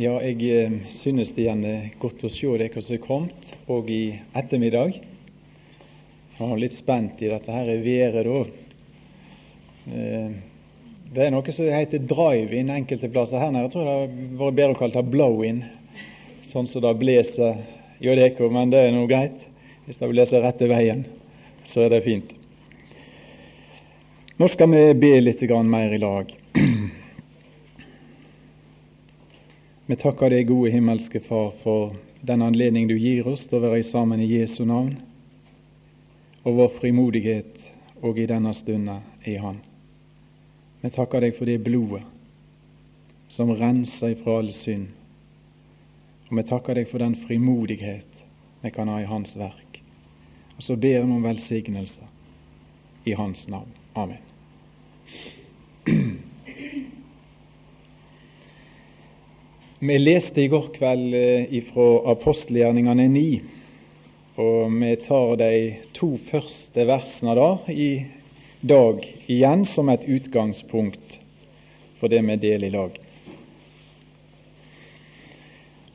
Ja, jeg eh, synes det igjen er godt å se dere som er kommet, og i ettermiddag. Jeg er litt spent i dette her været, da. Eh, det er noe som heter drive-in enkelte plasser her nede. Jeg tror det har vært bedre å kalle det blow-in, sånn som det blåser hjå dere, men det er nå greit. Hvis det blåser rette veien, så er det fint. Nå skal vi be litt mer i lag. Vi takker deg, gode himmelske Far, for den anledning du gir oss til å være sammen i Jesu navn, og vår frimodighet og i denne stunden i Han. Vi takker deg for det blodet som renser ifra all synd, og vi takker deg for den frimodighet vi kan ha i Hans verk. Og så ber vi om velsignelse i Hans navn. Amen. Vi leste i går kveld eh, fra apostelgjerningene 9, og vi tar de to første versene der i dag igjen som et utgangspunkt for det vi deler i lag.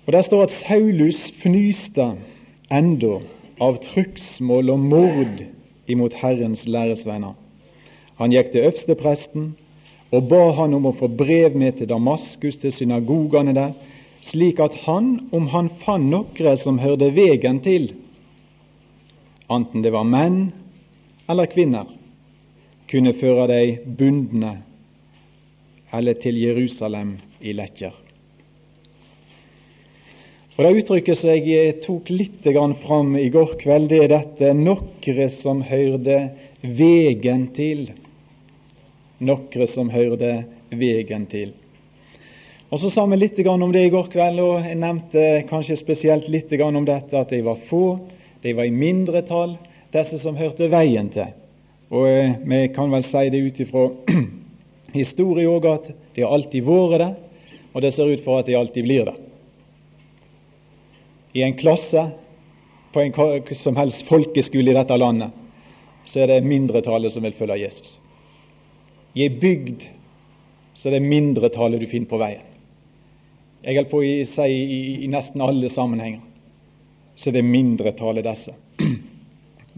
Og Der står at Saulus fnyste enda av trugsmål og mord imot Herrens læresvenner. Han gikk til øverstepresten og ba han om å få brev med til Damaskus, til synagogene der, slik at han, om han fant noen som hørte vegen til, enten det var menn eller kvinner, kunne føre de bundne eller til Jerusalem i lekker. Og Det uttrykket som jeg tok litt fram i går kveld, det er dette nokre som høyrde vegen til noe som hørte vegen til. Og Så sa vi litt om det i går kveld, og jeg nevnte kanskje spesielt litt om dette at de var få, de var i mindretall, disse som hørte veien til. Og eh, Vi kan vel si det ut ifra historie òg at de har alltid vært det, og det ser ut for at de alltid blir det. I en klasse, på en som helst folkeskole i dette landet, så er det mindretallet som vil følge Jesus. I ei bygd så er det mindretallet du finner på veien. Jeg holder på å si i, i, nesten alle sammenhenger så det er mindretallet disse.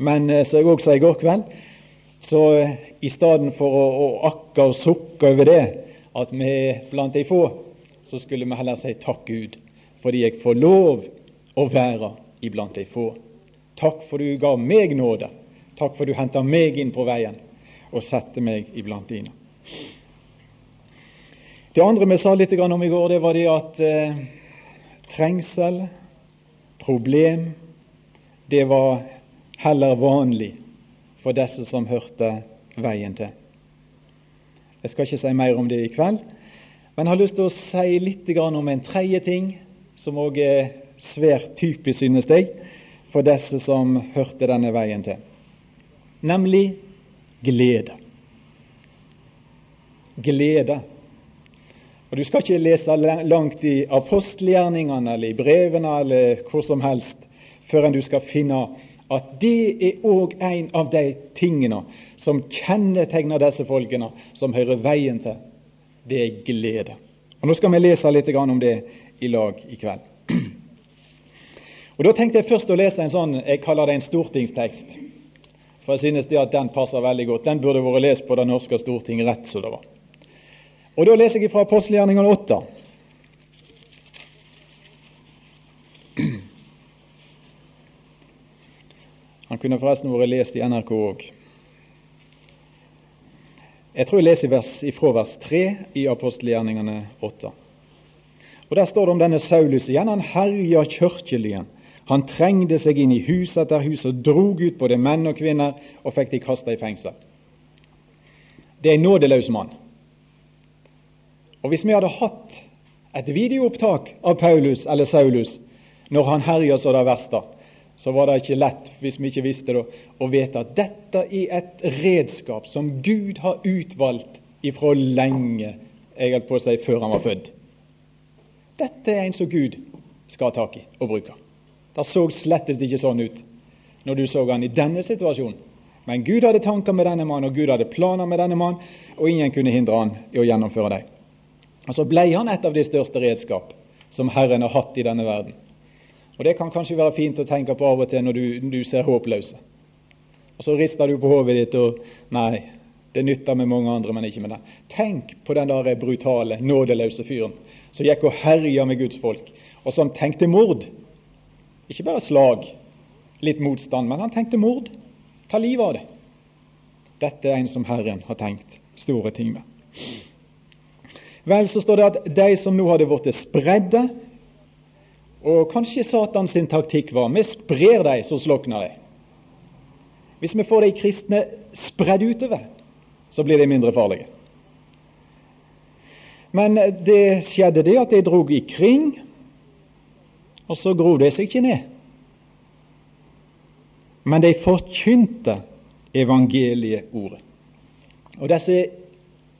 Men eh, som jeg også sa i går kveld, så eh, i stedet for å, å akke og sukke over det at vi er blant de få, så skulle vi heller si takk Gud, fordi jeg får lov å være iblant de få. Takk for du ga meg nåde. Takk for du henta meg inn på veien og sette meg iblant dine. Det andre vi sa litt om i går, det var det at eh, trengsel, problem, det var heller vanlig for disse som hørte veien til. Jeg skal ikke si mer om det i kveld, men jeg har lyst til å si litt om en tredje ting, som òg er svært typisk, synes jeg, for disse som hørte denne veien til, nemlig glede. Glede. Og Du skal ikke lese langt i apostelgjerningene eller i brevene eller hvor som helst før du skal finne at det er òg en av de tingene som kjennetegner disse folkene som hører veien til. Det er glede. Og Nå skal vi lese litt om det i lag i kveld. Og Da tenkte jeg først å lese en sånn, jeg kaller det en stortingstekst. For jeg synes det at den passer veldig godt. Den burde vært lest på Det norske storting rett som det var. Og Da leser jeg fra apostelgjerningene 8. Han kunne forresten vært lest i NRK òg. Jeg tror jeg leser vers, ifra vers 3 i apostelgjerningene 8. Og Der står det om denne Saulus igjen. Han herja kirkelyen han trengte seg inn i hus etter hus og drog ut både menn og kvinner og fikk de kasta i fengsel. Det er en nådeløs mann. Og Hvis vi hadde hatt et videoopptak av Paulus eller Saulus når han herja så det verste, så var det ikke lett, hvis vi ikke visste det, å vite at dette er et redskap som Gud har utvalgt ifra lenge, jeg holdt på å si før han var født. Dette er en som Gud skal ha tak i og bruke. Det så slettes ikke sånn ut når du så han i denne situasjonen. Men Gud hadde tanker med denne mannen, og Gud hadde planer med denne mannen, og ingen kunne hindre han i å gjennomføre dem. Og Så ble han et av de største redskap som Herren har hatt i denne verden. Og Det kan kanskje være fint å tenke på av og til når du, du ser håpløse. Og Så rister du på hodet ditt og Nei, det nytter med mange andre, men ikke med deg. Tenk på den der brutale, nådeløse fyren som gikk og herja med Guds folk, og som tenkte mord. Ikke bare slag, litt motstand, men han tenkte mord. Ta livet av det. Dette er en som Herren har tenkt store ting med. Vel, så står det at de som nå hadde blitt spredde, og kanskje Satans taktikk var vi sprer dem, så slokner de. Hvis vi får de kristne spredd utover, så blir de mindre farlige. Men det skjedde det at de drog ikring, og så gro de seg ikke ned. Men de forkynte evangelieordet. Og disse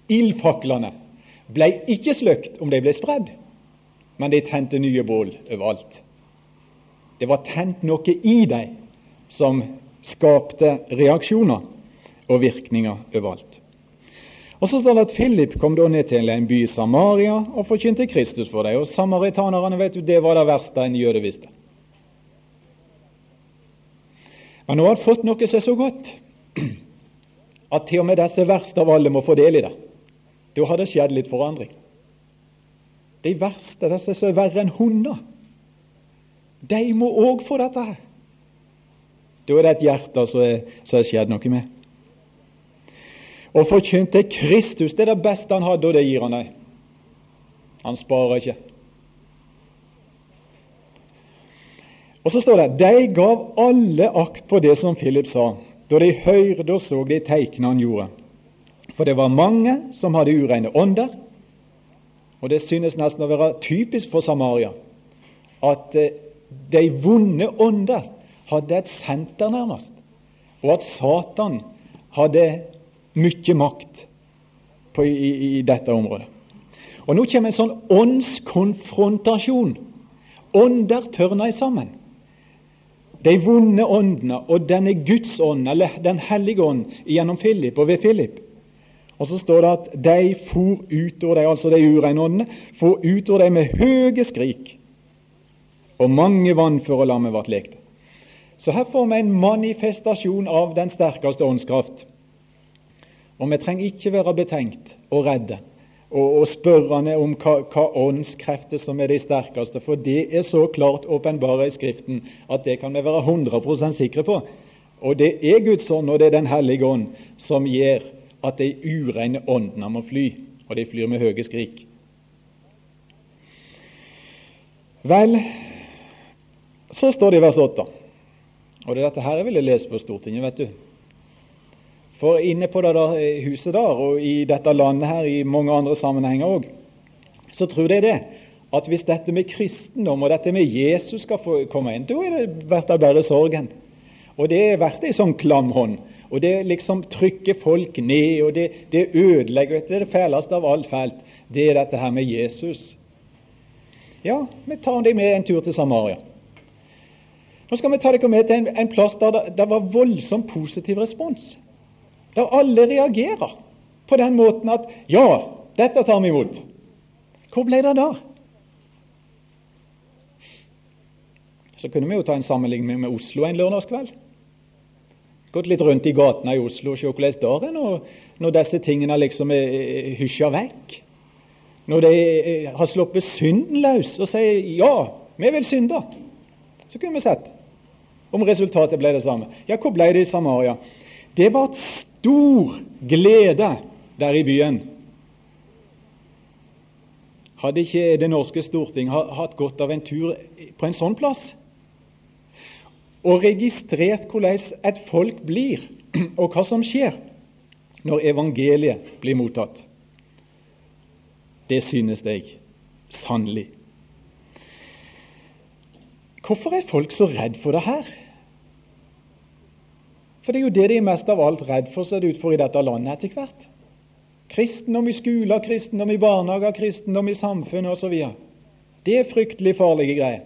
ildfaklene ble ikke sløkt om de ble spredd, men de tente nye bål overalt. Det var tent noe i dem som skapte reaksjoner og virkninger overalt. Og Så står det at Philip kom da ned til en by i Samaria og forkynte Kristus for dem. Og Samaritanerne vet du, det var det verste en jøde visste. Men nå har han fått noe som er så godt at til og med disse verste av alle må få del i det. Da har det skjedd litt forandring. De verste, disse som er verre enn hunder, de må òg få dette her. Da er det et hjerte som er, er skjedd noe med. Å forkynte Kristus det er det beste han hadde, og det gir han deg. Han sparer ikke. Og så står det de gav alle akt på det som Philip sa, da de hørte og så de teikene han gjorde. For det var mange som hadde ureine ånder, og det synes nesten å være typisk for Samaria at eh, de vonde ånder hadde et senter, nærmest, og at Satan hadde mye makt på, i, i, dette området. Og Nå kommer en sånn åndskonfrontasjon. Ånder tørner sammen. De vonde åndene og denne Guds ånd, eller Den hellige ånd, gjennom Philip og ved Philip. Og så står det at de for utover dem, altså de ureine åndene, for utover dem med høye skrik. Og mange vannføre lammer ble lekte. Så her får vi en manifestasjon av den sterkeste åndskraft. Og vi trenger ikke være betenkt og redde og, og spørrende om hva, hva åndskrefter som er de sterkeste, for det er så klart åpenbare i Skriften at det kan vi være 100 sikre på. Og det er Guds ånd, og det er Den hellige ånd, som gjør at de ureine åndene må fly, og de flyr med høye skrik. Vel, så står det i vers 8 og det er dette her jeg ville lese på Stortinget, vet du. For inne på det der eh, huset der, og i dette landet her, i mange andre sammenhenger òg, så tror jeg det at hvis dette med kristendom og dette med Jesus skal få komme inn, da er det verdt av bare sorgen. Og det er verdt ei sånn klam hånd. Og det liksom trykker folk ned, og det, det ødelegger. Det er det fæleste av alt fælt. Det er dette her med Jesus. Ja, vi tar dem med en tur til Samaria. Nå skal vi ta dere med til en, en plass der det, det var voldsomt positiv respons. Der alle reagerer på den måten at 'ja, dette tar vi imot'. Hvor ble det da? Så kunne vi jo ta en sammenligning med Oslo en lørdagskveld. Gått litt rundt i gatene i Oslo og se hvordan det er når, når disse tingene liksom er hysja vekk. Når de eh, har sluppet synden løs og sier 'ja, vi vil synde', så kunne vi sett om resultatet ble det samme. Ja, hvor ble det i Samaria? Det var stor glede der i byen. Hadde ikke Det norske storting hatt godt av en tur på en sånn plass? Og registrert hvordan et folk blir, og hva som skjer når evangeliet blir mottatt. Det synes jeg sannelig. Hvorfor er folk så redd for det her? For det er jo det de er mest av alt redd for, ser det ut for i dette landet etter hvert. Kristendom i skoler, kristendom i barnehager, kristendom i samfunnet osv. Det er fryktelig farlige greier.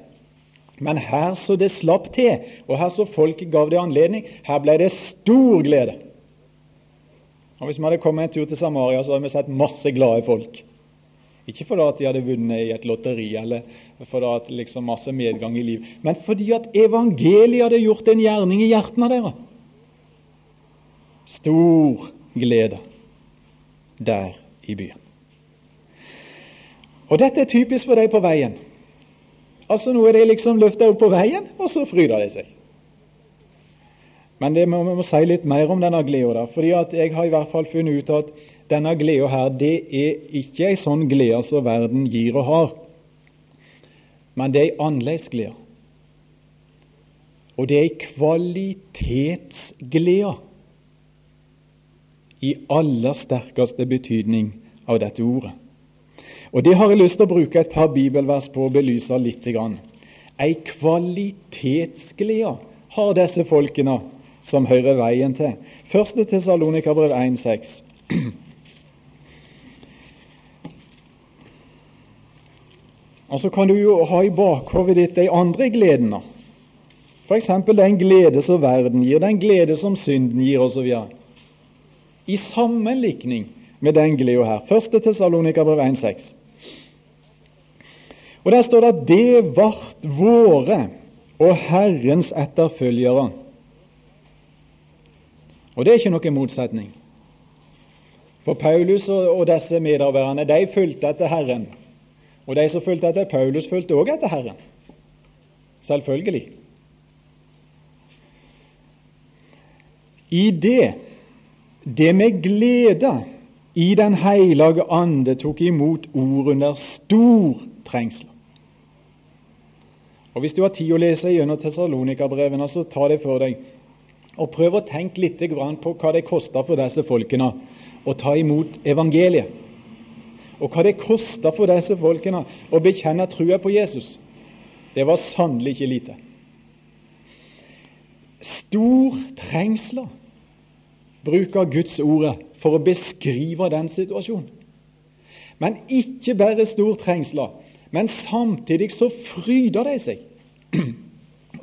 Men her så det slapp til, og her så folk gav det anledning, her ble det stor glede. Og Hvis vi hadde kommet en tur til Samaria, så hadde vi sett masse glade folk. Ikke fordi at de hadde vunnet i et lotteri eller fordi at liksom masse medgang i liv, men fordi at evangeliet hadde gjort en gjerning i hjertene deres. Stor glede der i byen. Og dette er typisk for deg på veien. Altså Nå er de liksom løfta opp på veien, og så fryder de seg. Men det må, vi må si litt mer om denne gleda. fordi jeg har i hvert fall funnet ut at denne gleda her, det er ikke ei sånn glede som verden gir og har. Men det er ei annerledes glede. Og det er ei kvalitetsglede i aller sterkeste betydning av dette ordet. Og Det har jeg lyst til å bruke et par bibelvers på å belyse litt. Ei kvalitetsglede har disse folkene som hører veien til. Første Tessalonika-brev 1,6. Og så kan du jo ha i bakhodet ditt de andre gledene. F.eks. den glede som verden gir, den glede som synden gir, osv. I sammenlikning med den gleda her. Første Tessalonika-brev 1,6. Og Der står det at det vart våre og Herrens etterfølgere og det er ikke noen motsetning. For Paulus og disse medarbeiderne de fulgte etter Herren. Og de som fulgte etter Paulus, fulgte også etter Herren. Selvfølgelig. I det det med glede i Den hellige ande tok imot ord under stor trengsel. Og Hvis du har tid å lese gjennom Tessalonika-brevene, så ta det for deg. Og prøv å tenke litt på hva det koster for disse folkene å ta imot evangeliet. Og hva det koster for disse folkene å bekjenne trua på Jesus. Det var sannelig ikke lite. Stor trengsler bruker Guds ordet for å beskrive den situasjonen. Men ikke bare stor trengsler, men samtidig så fryder de seg.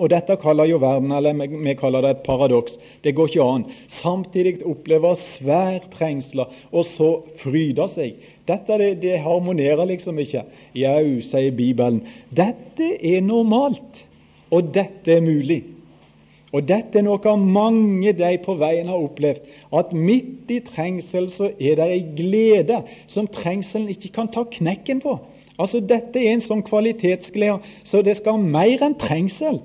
Og dette kaller jo verden, eller vi kaller det et paradoks. Det går ikke an. Samtidig opplever svær trengsler, og så fryder seg. Dette det, det harmonerer liksom ikke. Jau, sier Bibelen. Dette er normalt, og dette er mulig. Og dette er noe mange de på veien har opplevd. At midt i trengsel så er det ei glede som trengselen ikke kan ta knekken på. Altså Dette er en sånn kvalitetsglede så det skal mer enn trengsel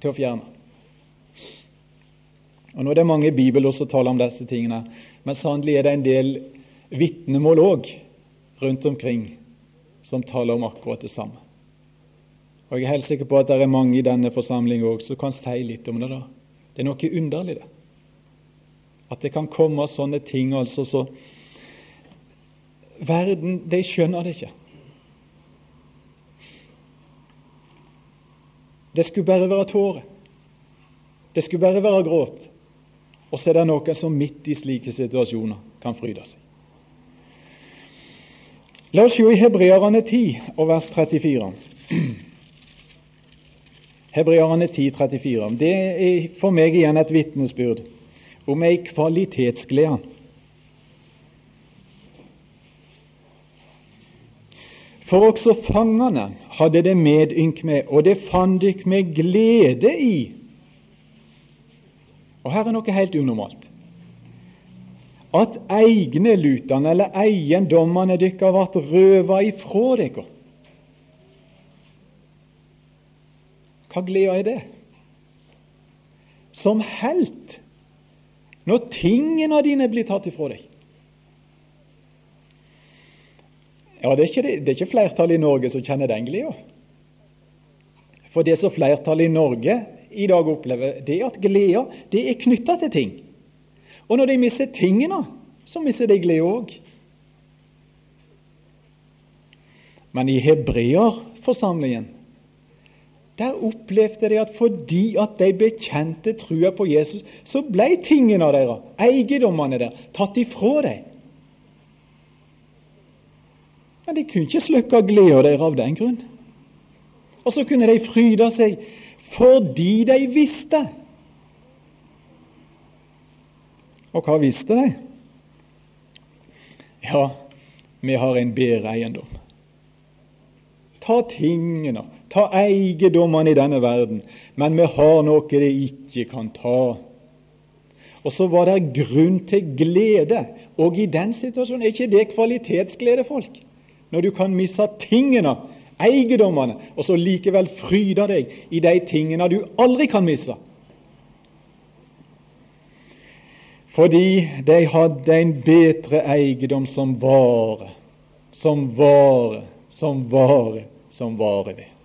til å fjerne. Og Nå er det mange bibler som taler om disse tingene, men sannelig er det en del vitnemål òg rundt omkring som taler om akkurat det samme. Og Jeg er helt sikker på at det er mange i denne forsamlingen også som kan si litt om det. da. Det er noe underlig, det. At det kan komme sånne ting altså så Verden, de skjønner det ikke. Det skulle bare være tårer. Det skulle bare være gråt. Og så er det noen som midt i slike situasjoner kan fryde seg. La oss se i Hebreerne 10 og vers 34. Hebreerne 10, 34. Det er for meg igjen et vitnesbyrd om ei kvalitetsglede For også fangene hadde det medynk med, og det fant dykk med glede i. Og her er noe helt unormalt. At egne lutene eller eiendommene deres ble røva ifra dere. Hva glede er det? Som helt, når tingene dine blir tatt ifra deg. Ja, det er ikke, det er ikke flertallet i Norge som kjenner den gleda. For det som flertallet i Norge i dag opplever, det er at gleda det er knytta til ting. Og når de mister tingene, så mister de gleda òg. Men i hebreerforsamlingen der opplevde de at fordi at de bekjente trua på Jesus, så ble tingene deres, eiendommene der, tatt ifra dem. Men de kunne ikke slukke gleda deres av den grunn. Og så kunne de fryde seg fordi de visste. Og hva visste de? Ja, vi har en bedre eiendom. ta tingene, ta eiendommene i denne verden, men vi har noe de ikke kan ta. Og så var det grunn til glede. Og i den situasjonen er ikke det kvalitetsglede, folk. Når du kan miste tingene, eiendommene, og så likevel fryde deg i de tingene du aldri kan miste. Fordi de hadde en bedre eiendom som vare, som vare, som vare, som vare ved.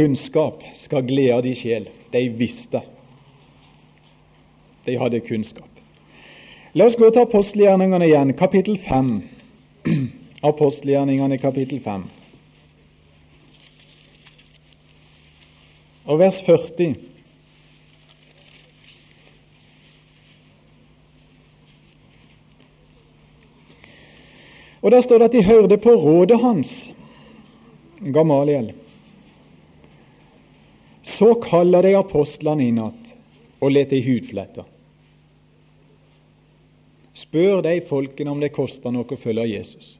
Kunnskap skal glede de sjel. De visste. De hadde kunnskap. La oss gå til apostelgjerningene igjen, kapittel 5. Apostelgjerningene, kapittel 5. Og vers 40. Og Der står det at de hørte på rådet hans, Gamaliel. Så kaller de apostlene inn att og lar de hudflette. Spør de folkene om det koster noe å følge Jesus.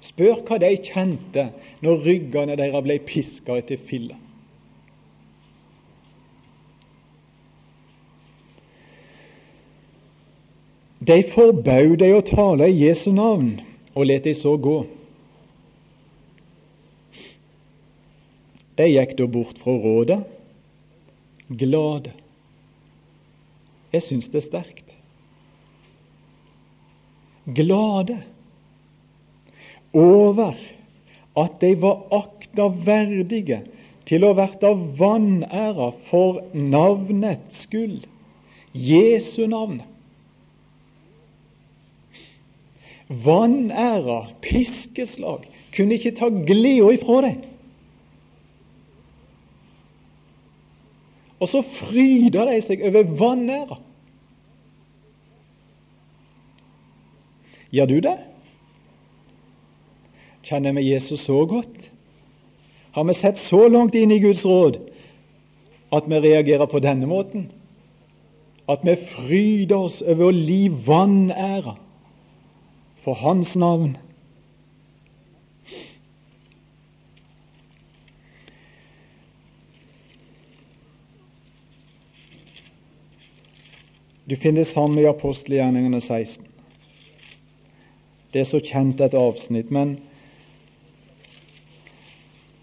Spør hva de kjente når ryggene deres ble piska etter filler. De forbød de å tale i Jesu navn, og lot de så gå. De gikk da bort fra rådet, glade. Jeg syns det er sterkt. Glade over at de var akta verdige til å verta vanæra for navnets skyld, Jesu navn. Vanæra, piskeslag, kunne ikke ta gleda ifra dem. Og så fryder de seg over vanæra. Gjør du det? Kjenner vi Jesus så godt? Har vi sett så langt inn i Guds råd at vi reagerer på denne måten? At vi fryder oss over å li vanæra for Hans navn? Du finner det samme i apostelgjerningene 16. Det er så kjent et avsnitt, men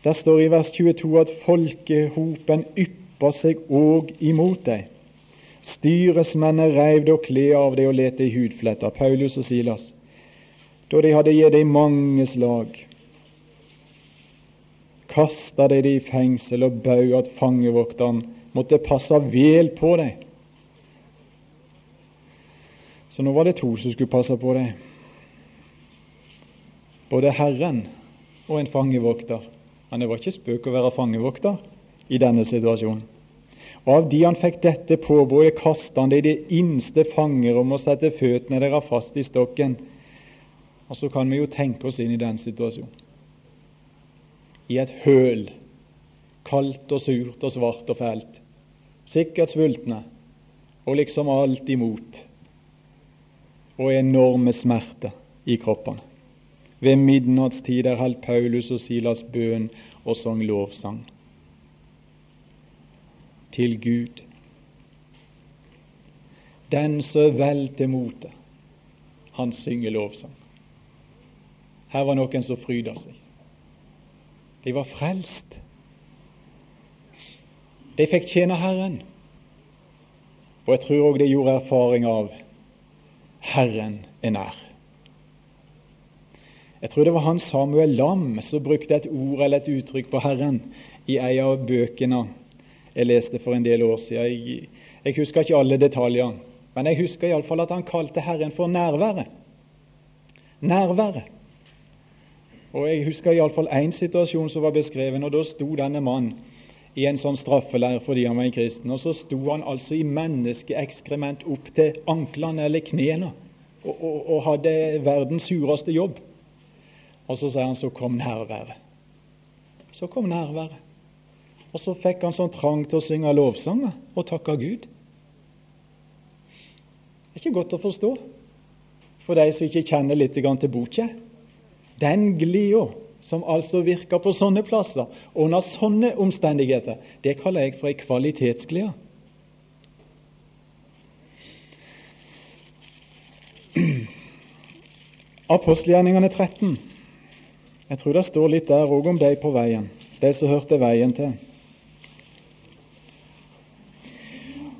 der står i vers 22 at folkehopen ypper seg òg imot deg. Styresmennene reiv da klær av deg og let deg hudfletter, Paulus og Silas, da de hadde gitt deg mange slag. Kasta de deg i fengsel og bød at fangevokteren måtte passe vel på deg. Så nå var det to som skulle passe på deg. Både Herren og en fangevokter. Men det var ikke spøk å være fangevokter i denne situasjonen. Og av de han fikk dette påbudet, kastet han det i det innste fangerom og sette føttene deres fast i stokken. Og så kan vi jo tenke oss inn i den situasjonen. I et høl, kaldt og surt og svart og fælt. Sikkert svultne, og liksom alt imot og enorme smerter i kroppene. Ved midnattstid der holdt Paulus og Silas bønn og sang lovsang til Gud. Den som velter motet, mote, han synger lovsang. Her var noen som fryda seg. De var frelst. De fikk tjene Herren. Og jeg tror òg de gjorde erfaring av Herren er nær. Jeg tror det var han Samuel Lam som brukte et ord eller et uttrykk på Herren i en av bøkene jeg leste for en del år siden. Jeg, jeg husker ikke alle detaljer, men jeg husker iallfall at han kalte Herren for nærværet. Nærværet. Og Jeg husker iallfall én situasjon som var beskrevet, og da sto denne mannen i en sånn straffeleir fordi han var en kristen. Og så sto han altså i menneskeekskrement opp til anklene eller knærne og, og, og, hadde verdens sureste jobb. Og så sier han så kom nærværet. Så kom nærværet. Og så fikk han sånn trang til å synge lovsanger og takke Gud. Det er ikke godt å forstå for de som ikke kjenner litt til Bokje. Den gleda som altså virker på sånne plasser, under sånne omstendigheter, det kaller jeg for ei kvalitetsglede. Apostelgjerningene 13. Jeg tror det står litt der òg om de på veien, de som hørte veien til.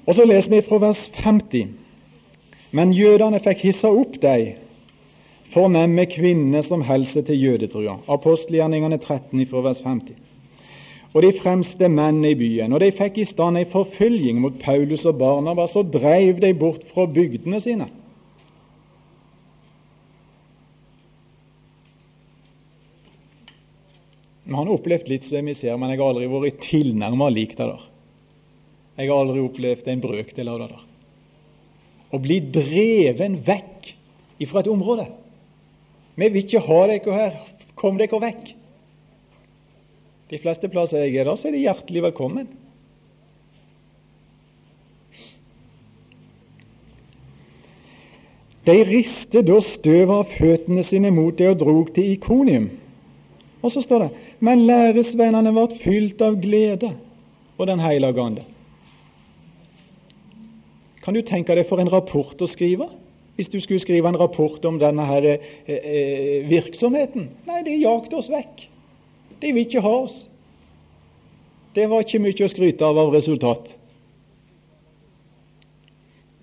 Og så leser vi fra vers 50. Men jødene fikk hissa opp de fornemme kvinnene som helse til jødetrua. Apostelgjerningene 13 fra vers 50. Og de fremste mennene i byen. Og de fikk i stand ei forfølging mot Paulus og Barnabas, og dreiv de bort fra bygdene sine. Vi har opplevd litt som vi ser, men jeg har aldri vært tilnærma lik det der. Jeg har aldri opplevd en brøkdel av det der. Å bli dreven vekk ifra et område. Vi vil ikke ha dere her. Kom dere vekk. De fleste plasser jeg er der, så er de hjertelig velkommen. De ristet da støvet av føttene sine mot det og drog til Ikonium. Og så står det Men læresvennene ble fylt av glede og Den hellige ande. Kan du tenke deg for en rapport å skrive? Hvis du skulle skrive en rapport om denne her, eh, eh, virksomheten Nei, de jagde oss vekk. De vil ikke ha oss. Det var ikke mye å skryte av av resultat.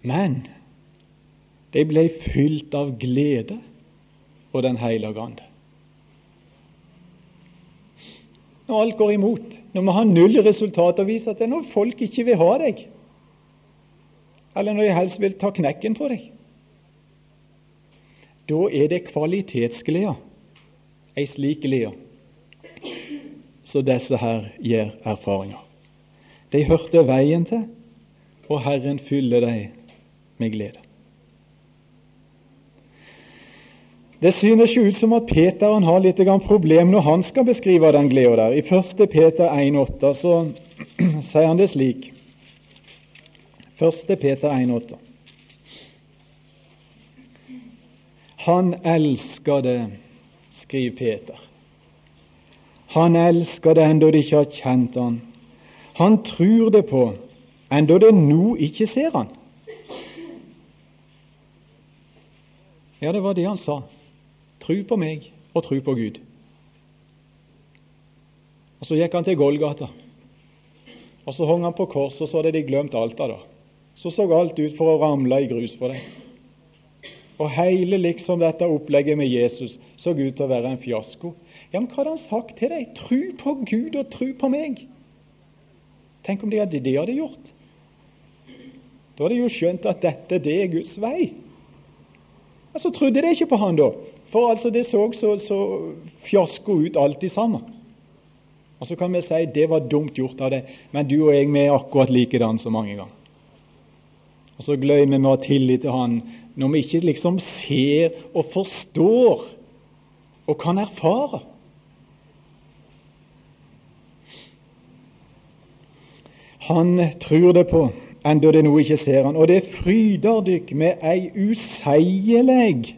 Men de ble fylt av glede og Den hellige ande. Når alt går imot, når vi har null resultat å vise til, når folk ikke vil ha deg, eller når de helst vil ta knekken på deg da er det kvalitetsglede, ei slik glede, som disse her gjør erfaringer. De hørte veien til, og Herren fyller dem med glede. Det synes jo ut som at Peter han har litt problem når han skal beskrive den gleden der. I 1. Peter 1,8 så sier han det slik. 1. Peter 1,8. Han elsker det, skriver Peter. Han elsker det enda de ikke har kjent han. Han tror det på enda det nå ikke ser han. Ja, det var det han sa. Tru på meg og tru på Gud. Og Så gikk han til Golgata. Og Så hang han på korset, og så hadde de glemt alt av det. Så så alt ut for å ramle i grus for dem. Og hele liksom dette opplegget med Jesus så ut til å være en fiasko. Ja, men hva hadde han sagt til deg? Tru på Gud og tru på meg. Tenk om de hadde, det hadde gjort. Da hadde de jo skjønt at dette det er Guds vei. Men så trodde de ikke på han da. For altså det så så, så fiasko ut alltid sammen. Og så kan vi si det var dumt gjort av det, men du og jeg vi er akkurat likedan så mange ganger. Og så glemmer vi å ha tillit til Han når vi ikke liksom ser og forstår og kan erfare. Han tror det på, enda det nå ikke ser han, og det fryder dykk med ei useielig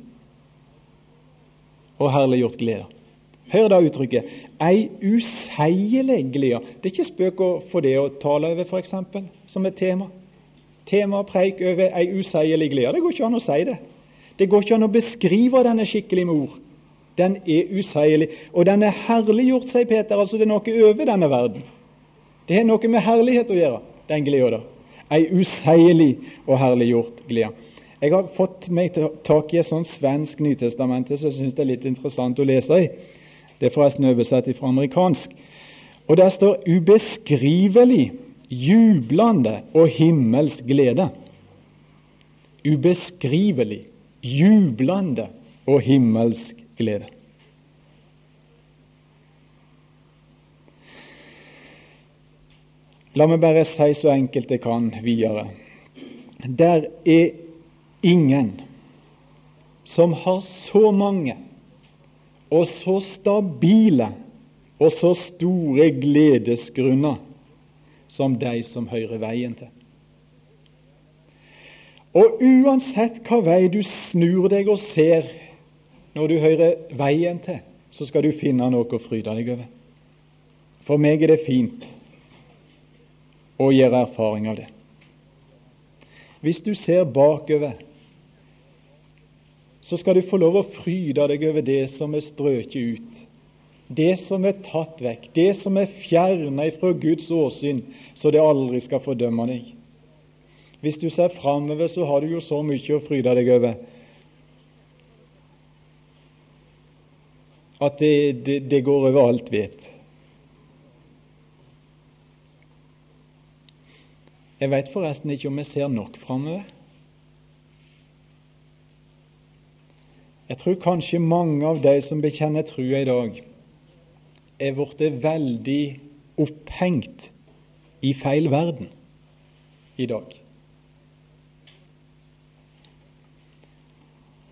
og herliggjort glede. Hør da uttrykket 'ei useielig glede'. Det er ikke spøk å få det å tale over, f.eks., som et tema tema preik over ei useielig glede. Det går ikke an å si det. Det går ikke an å beskrive denne skikkelig med ord. Den er useielig. Og den er herliggjort, sier Peter. Altså det er noe over denne verden. Det har noe med herlighet å gjøre, den gleda. Ei useielig og herliggjort glede. Jeg har fått meg tak i et sånt svensk Nytestamente som jeg syns det er litt interessant å lese i. Det er forresten oversatt fra amerikansk. Og Der står 'ubeskrivelig' jublende og himmelsk glede. Ubeskrivelig, jublende og himmelsk glede. La meg bare si så enkelt jeg kan videre. Der er ingen som har så mange og så stabile og så store gledesgrunner som de som hører veien til. Og uansett hva vei du snur deg og ser når du hører veien til, så skal du finne noe å fryde deg over. For meg er det fint å gjøre erfaring av det. Hvis du ser bakover, så skal du få lov å fryde deg over det som er strøket ut. Det som er tatt vekk, det som er fjerna ifra Guds åsyn, så det aldri skal fordømme deg. Hvis du ser framover, så har du jo så mye å fryde deg over at det, det, det går over alt vet. Jeg veit forresten ikke om jeg ser nok framover. Jeg tror kanskje mange av de som bekjenner trua i dag, er blitt veldig opphengt i feil verden i dag.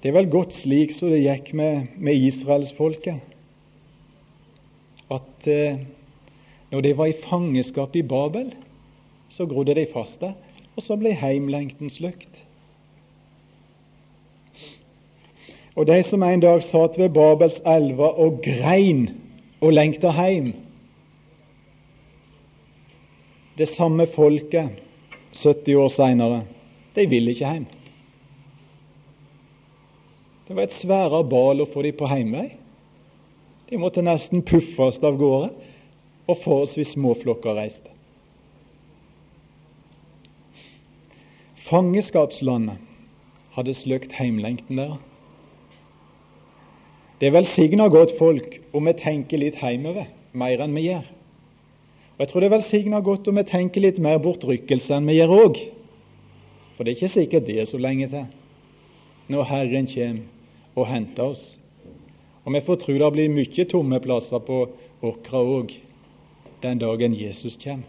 Det er vel godt slik som det gikk med, med israelsfolket, at eh, når de var i fangenskap i Babel, så grodde de fast der, og så ble heimlengten slukt. Og de som en dag satt ved Babels elver og grein og lengter hjem. Det samme folket 70 år seinere, de ville ikke hjem. Det var et svære bal å få dem på heimvei. De måtte nesten puffes av gårde, og forholdsvis små flokker reiste. Fangeskapslandet hadde sløkt heimlengten der. Det er velsigna godt folk om vi tenker litt hjemover mer enn vi gjør. Og Jeg tror det er velsigna godt om vi tenker litt mer bortrykkelse enn vi gjør òg. For det er ikke sikkert det er så lenge til, når Herren kommer og henter oss. Og vi får tro det blir mye tomme plasser på Åkra òg den dagen Jesus kommer.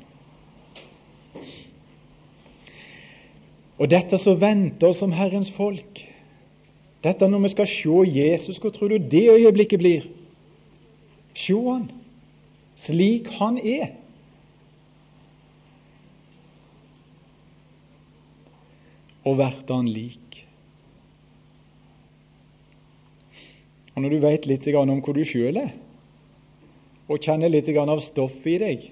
Og dette som venter oss som Herrens folk, dette når vi skal se Jesus, hvor tror du det øyeblikket blir? Se han slik han er. Og vært han lik. Og Når du vet litt om hvor du sjøl er, og kjenner litt av stoffet i deg,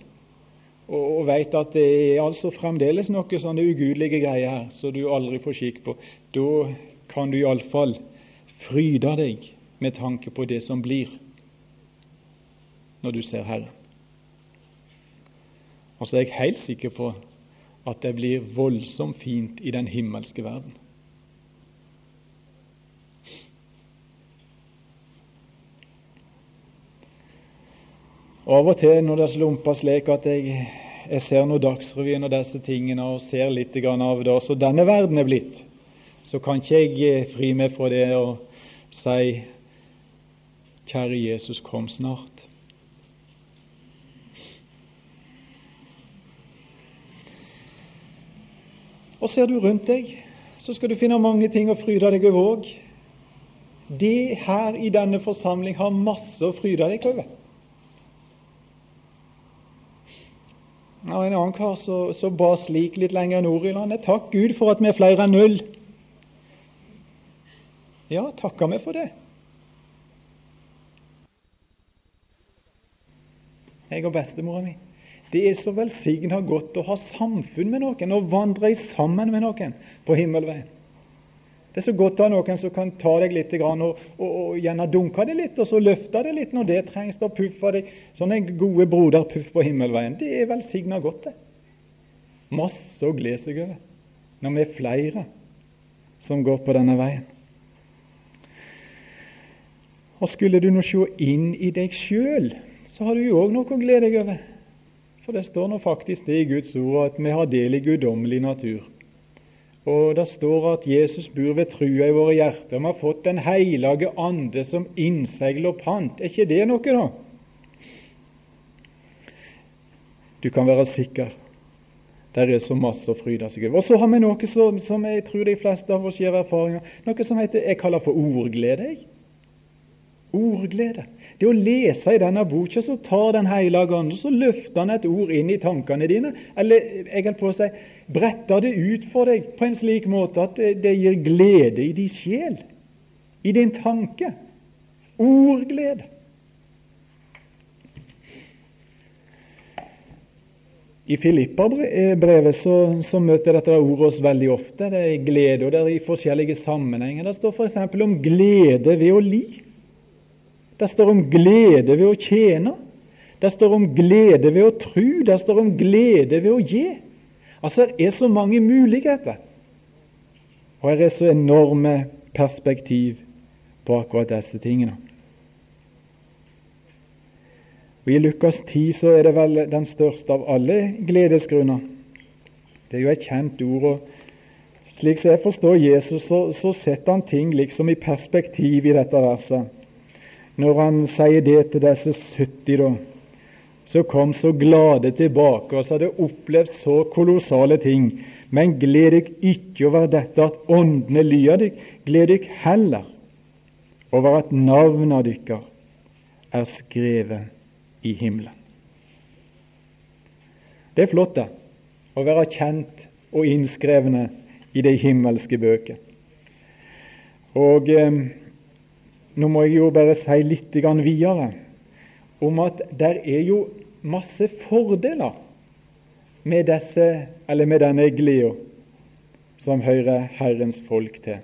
og veit at det er altså fremdeles noe sånne ugudelige greier her som du aldri får skikk på, da kan du iallfall fryde deg med tanke på det som blir, når du ser Herren. Og så er jeg helt sikker på at det blir voldsomt fint i den himmelske verden. Av og til når det slumper slik at jeg, jeg ser noe Dagsrevyen og disse tingene og ser litt av det så denne verden er blitt, så kan ikke jeg eh, fri meg fra det og si Kjære Jesus, kom snart. Og ser du rundt deg, så skal du finne mange ting å fryde deg over òg. Det her i denne forsamling har masse å fryde deg over. av en annen kar så ba slik litt lenger nord i landet. Takk Gud for at vi er flere enn null. Ja, takker vi for det. Jeg og bestemora mi. Det er så velsigna godt å ha samfunn med noen og vandre sammen med noen på himmelveien. Det er så godt å ha noen som kan ta deg litt og, og, og gjerne dunke deg litt, og så løfte deg litt når det trengs. og puffe deg. Sånne gode broderpuff på himmelveien. Det er velsigna godt, det. Masse å glede seg over når vi er flere som går på denne veien. Og skulle du nå se inn i deg sjøl, så har du jo òg noe å glede deg over. For det står nå faktisk det i Guds ord at vi har del i guddommelig natur. Og det står at Jesus bor ved trua i våre hjerter. Vi har fått Den hellige ande som innsegl og pant. Er ikke det noe, da? Du kan være sikker. Der er så masse å fryde seg over. Og så har vi noe som, som, jeg tror de fleste av oss gjør erfaringer Noe som heter, jeg kaller for ordglede. Ordglede. Det å lese i denne boka, så tar Den hellige ånd så løfter han et ord inn i tankene dine. Eller jeg kan på å si, bretter det ut for deg på en slik måte at det, gir glede i din sjel, i din tanke. Ordglede. I Filippa-brevet så, så, møter dette ordet oss veldig ofte. Det er glede, og det er i forskjellige sammenhenger. Det står f.eks. om glede ved å li. Det står om glede ved å tjene. Det står om glede ved å tro. Det står om glede ved å gi. Altså, Det er så mange muligheter. Og det er så enorme perspektiv på akkurat disse tingene. Og I Lukas 10 så er det vel den største av alle gledesgrunner. Det er jo et kjent ord. og Slik som jeg forstår Jesus, så, så setter han ting liksom i perspektiv i dette verset. Når han sier det til disse 70 da, så kom så glade tilbake og så hadde opplevd så kolossale ting. Men gled dere ikke over dette at åndene lyder dere, gled dere heller over at navnene deres er skrevet i himmelen. Det er flott, det, å være kjent og innskrevne i de himmelske bøker. Og eh, nå må jeg jo bare si litt videre om at det er jo masse fordeler med, disse, med denne gleda som hører Herrens folk til.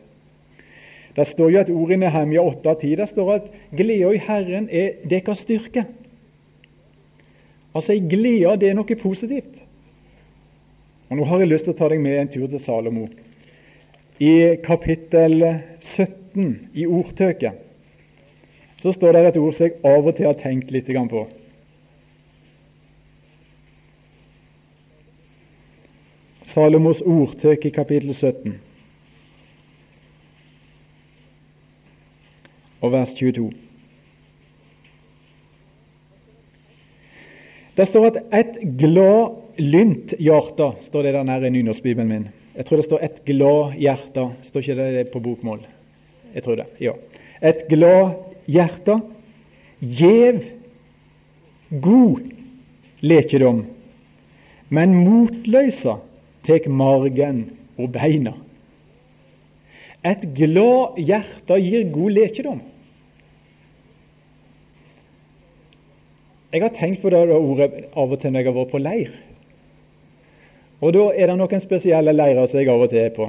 Det står jo et ord i Nehemia 8.10. Det står at gleda i Herren er deres styrke. Altså, ei glede, det er noe positivt. Og Nå har jeg lyst til å ta deg med en tur til Salomo. I kapittel 17 i ordtøket så står det et ord som jeg av og til har tenkt litt på. Salomos ordtøk i kapittel 17 og vers 22. Det står at 'et glad lynt hjerte' står det der nede i nynorskbibelen min. Jeg tror det står 'et glad hjerte'. Står ikke det på bokmål? Jeg tror det. Ja. Et glad hjerte gjev god lekedom, men motløysa tek margen og beina. Et glad hjerte gir god lekedom. Jeg har tenkt på det ordet av og til når jeg har vært på leir. Og da er det noen spesielle leirer som jeg av og til er på.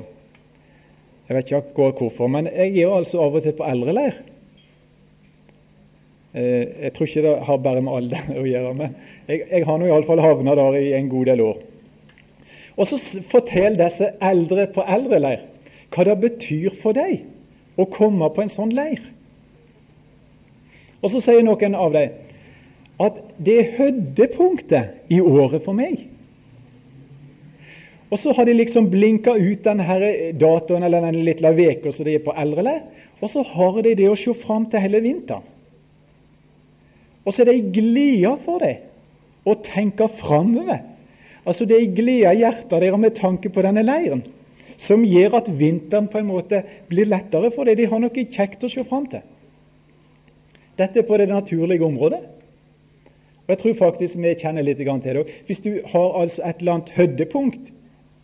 Jeg vet ikke akkurat hvorfor, men jeg er altså av og til på eldreleir. Eh, jeg tror ikke det har bare med alder å gjøre, men jeg, jeg har nå iallfall havna der i en god del år. Og så fortell disse eldre på eldreleir hva det betyr for deg å komme på en sånn leir. Og så sier noen av dem at det er høydepunktet i året for meg. Og så har de liksom blinka ut denne datoen eller den lille uka som de er på eldreleir, og så har de det å se fram til hele vinteren. Og så er det ei glede for dem å tenke framover. Altså det er ei glede i hjertet deres med tanke på denne leiren, som gjør at vinteren på en måte blir lettere for dem. De har noe kjekt å se fram til. Dette er på det naturlige området. Og Jeg tror faktisk vi kjenner litt til det. Hvis du har altså et eller annet høydepunkt,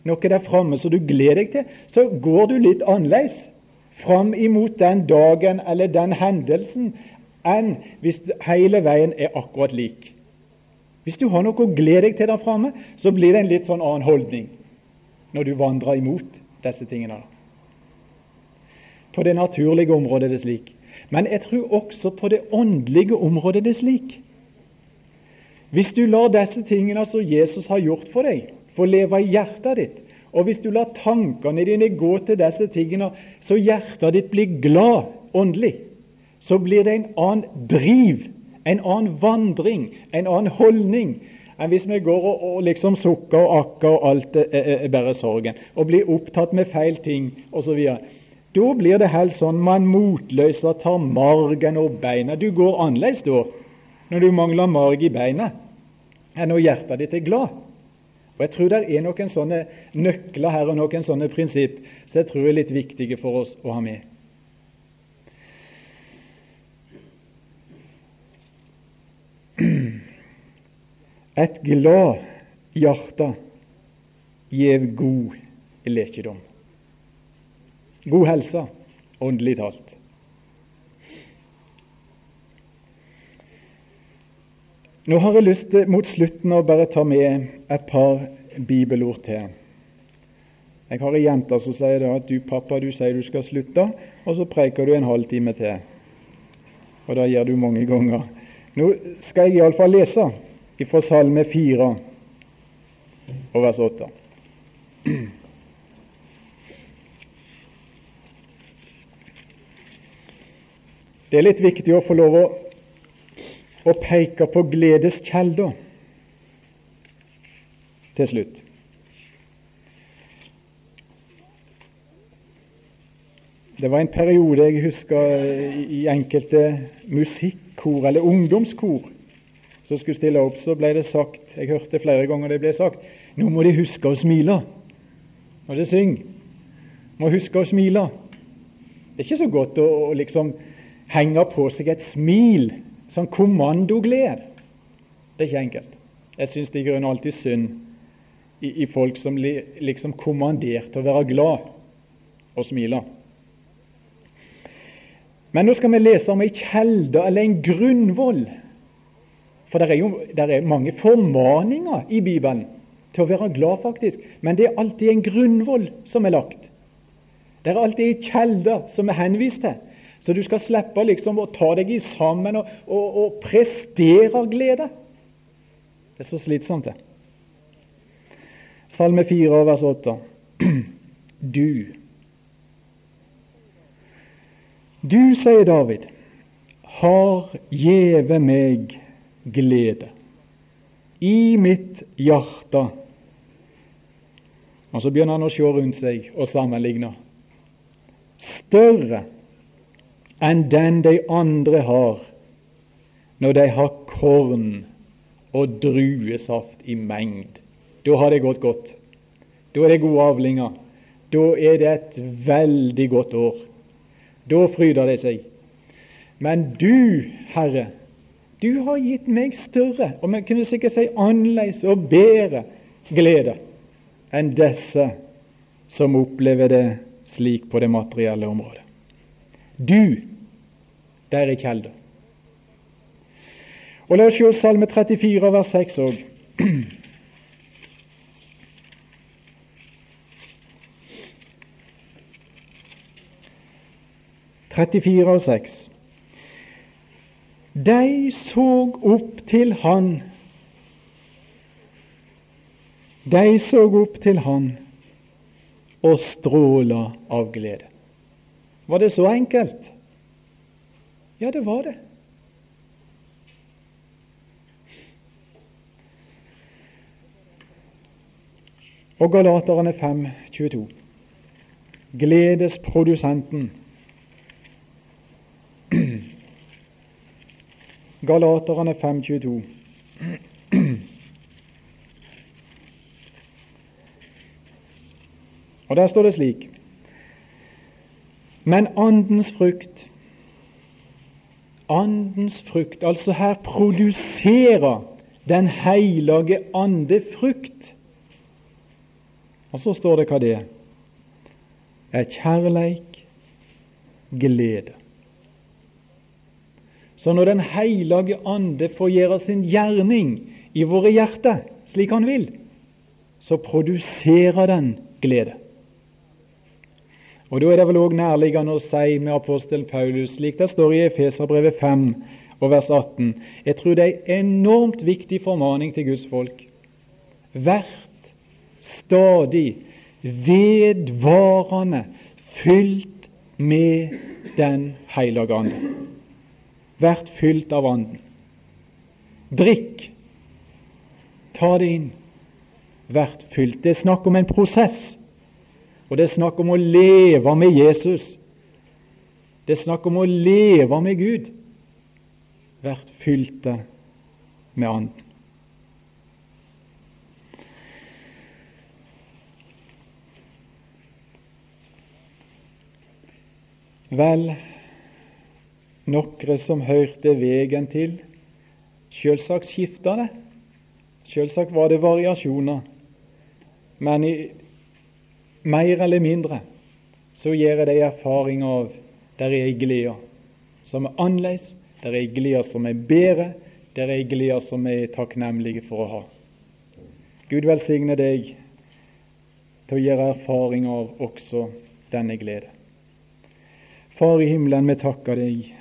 noe der framme som du gleder deg til, så går du litt annerledes fram imot den dagen eller den hendelsen enn hvis hele veien er akkurat lik. Hvis du har noe å glede deg til der framme, så blir det en litt sånn annen holdning når du vandrer imot disse tingene. På det naturlige området er det slik. Men jeg tror også på det åndelige området er det slik. Hvis du lar disse tingene som Jesus har gjort for deg, få leve i hjertet ditt, og hvis du lar tankene dine gå til disse tingene, så hjertet ditt blir glad åndelig, så blir det en annen driv, en annen vandring, en annen holdning enn hvis vi går og, og liksom sukker og akker og alt er, er, bare sorgen, og blir opptatt med feil ting osv. Da blir det helt sånn man motløser, tar margen og beina. Du går annerledes da, når du mangler marg i beina, enn når hjertet ditt er glad. Og Jeg tror det er noen sånne nøkler her og noen sånne prinsipp som jeg tror er litt viktige for oss å ha med. Et glad hjerte gjev god lekedom. God helse, åndelig talt. Nå har jeg lyst til mot slutten å bare ta med et par bibelord til. Jeg har ei jente som sier da at du pappa, du sier du skal slutte, og så preiker du en halvtime til. Og det gjør du mange ganger. Nå skal jeg iallfall lese fra Salme 4 og vers 8. Det er litt viktig å få lov å å peke på gledeskjelder til slutt. Det var en periode jeg husker i enkelte musikkor eller ungdomskor som skulle stille opp, så ble det sagt Jeg hørte flere ganger det ble sagt nå må de huske å smile når de synger. Må huske å smile. Det er ikke så godt å, å liksom henge på seg et smil Sånn kommandoglede. Det er ikke enkelt. Jeg syns det i alltid synd i, i, folk som li, liksom kommandert til å være glad og smile. Men nå skal vi lese om ei kjelde eller en grunnvoll. For det er jo der er mange formaninger i Bibelen til å være glad, faktisk. Men det er alltid en grunnvoll som er lagt. Det er alltid ei kjelde som er henvist til. Så du skal slippe liksom å ta deg i sammen og, og, og prestere glede. Det er så slitsomt, det. Salme 4, vers 8. Du. Du, sier David, har gjeve meg glede i mitt hjerte. Og Så begynner han å se rundt seg og sammenligne. Større enn den de andre har når de har korn og druesaft i mengd. Da har det gått godt. Da er det gode avlinger. Da er det et veldig godt år. Da fryder det seg. Men du, Herre, du har gitt meg større, og vi kunne sikkert si annerledes og bedre glede enn disse som opplever det slik på det materielle området. Du der er kjelda. Og La oss se Salme 34, vers 6 òg. Trettifire og 6. De så opp til Han. De så opp til Han og stråla av glede. Var det så enkelt? Ja, det var det. Og Galaterne 5, 22. Gledesprodusenten. Galaterne 5.22. Og Der står det slik Men Andens frukt Andens frukt. Altså her produserer Den hellige ande frukt. Og så står det hva det er. Er kjærleik, glede. Så når Den hellige ande får gjøre sin gjerning i våre hjerter slik han vil, så produserer den glede. Og Da er det vel òg nærliggende å si med apostelen Paulus, slik det står i Efeserbrevet 5 og vers 18 Jeg tror det er en enormt viktig formaning til Guds folk. Vært stadig vedvarende fylt med Den hellige ande. Hvert fylt av Ånden. Drikk. Ta det inn. Vært fylt. Det er snakk om en prosess. Og det er snakk om å leve med Jesus. Det er snakk om å leve med Gud. Vært fylte med Anden. Vel, nokre som hørte vegen til, sjølsagt skifta det. Selvsagt var det variasjoner, men i mer eller mindre så gjør jeg de erfaring av der er ei glede som er annerledes, der er ei glede som er bedre, der er ei glede som er takknemlige for å ha. Gud velsigne deg til å gjøre erfaring av også denne glede. Far i himmelen, vi takker deg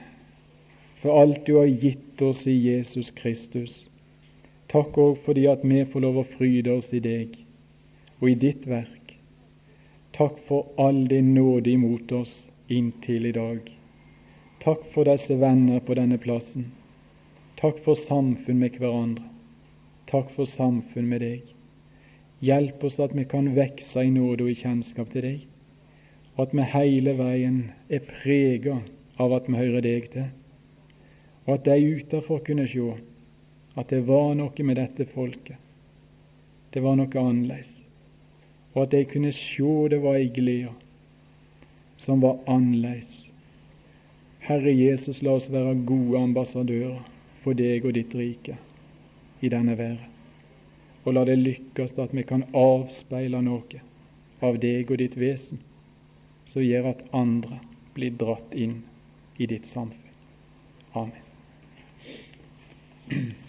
for alt du har gitt oss i Jesus Kristus. Takk òg fordi at vi får lov å fryde oss i deg og i ditt verk. Takk for all din nåde imot oss inntil i dag. Takk for disse venner på denne plassen. Takk for samfunn med hverandre. Takk for samfunn med deg. Hjelp oss at vi kan vokse i nåde og i kjennskap til deg, og at vi hele veien er prega av at vi hører deg til, og at de utenfor kunne se at det var noe med dette folket. Det var noe annerledes. Og at de kunne se det var ei glede som var annerledes. Herre Jesus, la oss være gode ambassadører for deg og ditt rike i denne verden. Og la det lykkes at vi kan avspeile noe av deg og ditt vesen, som gjør at andre blir dratt inn i ditt samfunn. Amen. Mm-hmm.